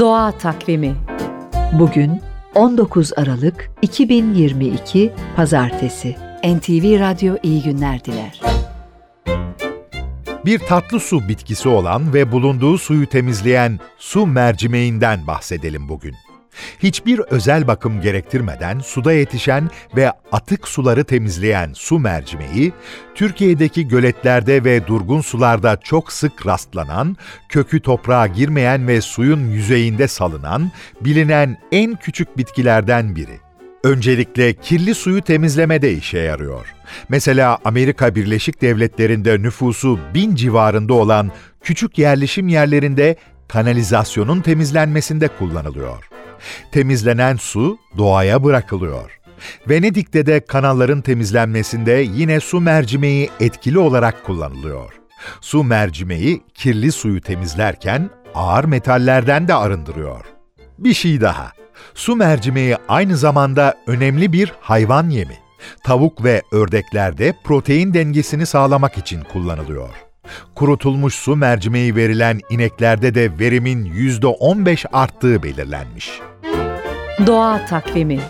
Doğa Takvimi Bugün 19 Aralık 2022 Pazartesi. NTV Radyo iyi günler diler. Bir tatlı su bitkisi olan ve bulunduğu suyu temizleyen su mercimeğinden bahsedelim bugün. Hiçbir özel bakım gerektirmeden suda yetişen ve atık suları temizleyen su mercimeği, Türkiye'deki göletlerde ve durgun sularda çok sık rastlanan, kökü toprağa girmeyen ve suyun yüzeyinde salınan, bilinen en küçük bitkilerden biri. Öncelikle kirli suyu temizlemede işe yarıyor. Mesela Amerika Birleşik Devletleri'nde nüfusu bin civarında olan küçük yerleşim yerlerinde kanalizasyonun temizlenmesinde kullanılıyor. Temizlenen su doğaya bırakılıyor. Venedik'te de kanalların temizlenmesinde yine su mercimeği etkili olarak kullanılıyor. Su mercimeği kirli suyu temizlerken ağır metallerden de arındırıyor. Bir şey daha. Su mercimeği aynı zamanda önemli bir hayvan yemi. Tavuk ve ördeklerde protein dengesini sağlamak için kullanılıyor. Kurutulmuş su mercimeği verilen ineklerde de verimin %15 arttığı belirlenmiş. Doğa Takvimi